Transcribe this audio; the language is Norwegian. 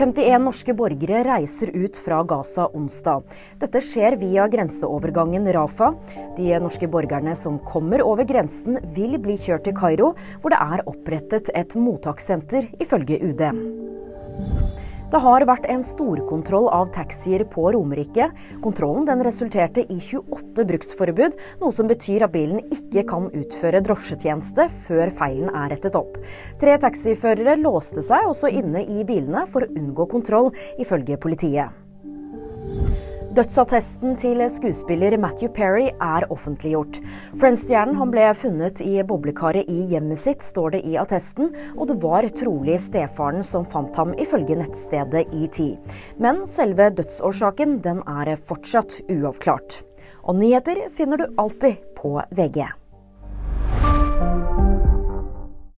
51 norske borgere reiser ut fra Gaza onsdag. Dette skjer via grenseovergangen Rafa. De norske borgerne som kommer over grensen vil bli kjørt til Kairo, hvor det er opprettet et mottakssenter, ifølge UD. Det har vært en storkontroll av taxier på Romerike. Kontrollen resulterte i 28 bruksforbud, noe som betyr at bilen ikke kan utføre drosjetjeneste før feilen er rettet opp. Tre taxiførere låste seg også inne i bilene for å unngå kontroll, ifølge politiet. Dødsattesten til skuespiller Matthew Perry er offentliggjort. Friends-stjernen ble funnet i boblekaret i hjemmet sitt, står det i attesten, og det var trolig stefaren som fant ham, ifølge nettstedet ET. Men selve dødsårsaken den er fortsatt uavklart. Og nyheter finner du alltid på VG.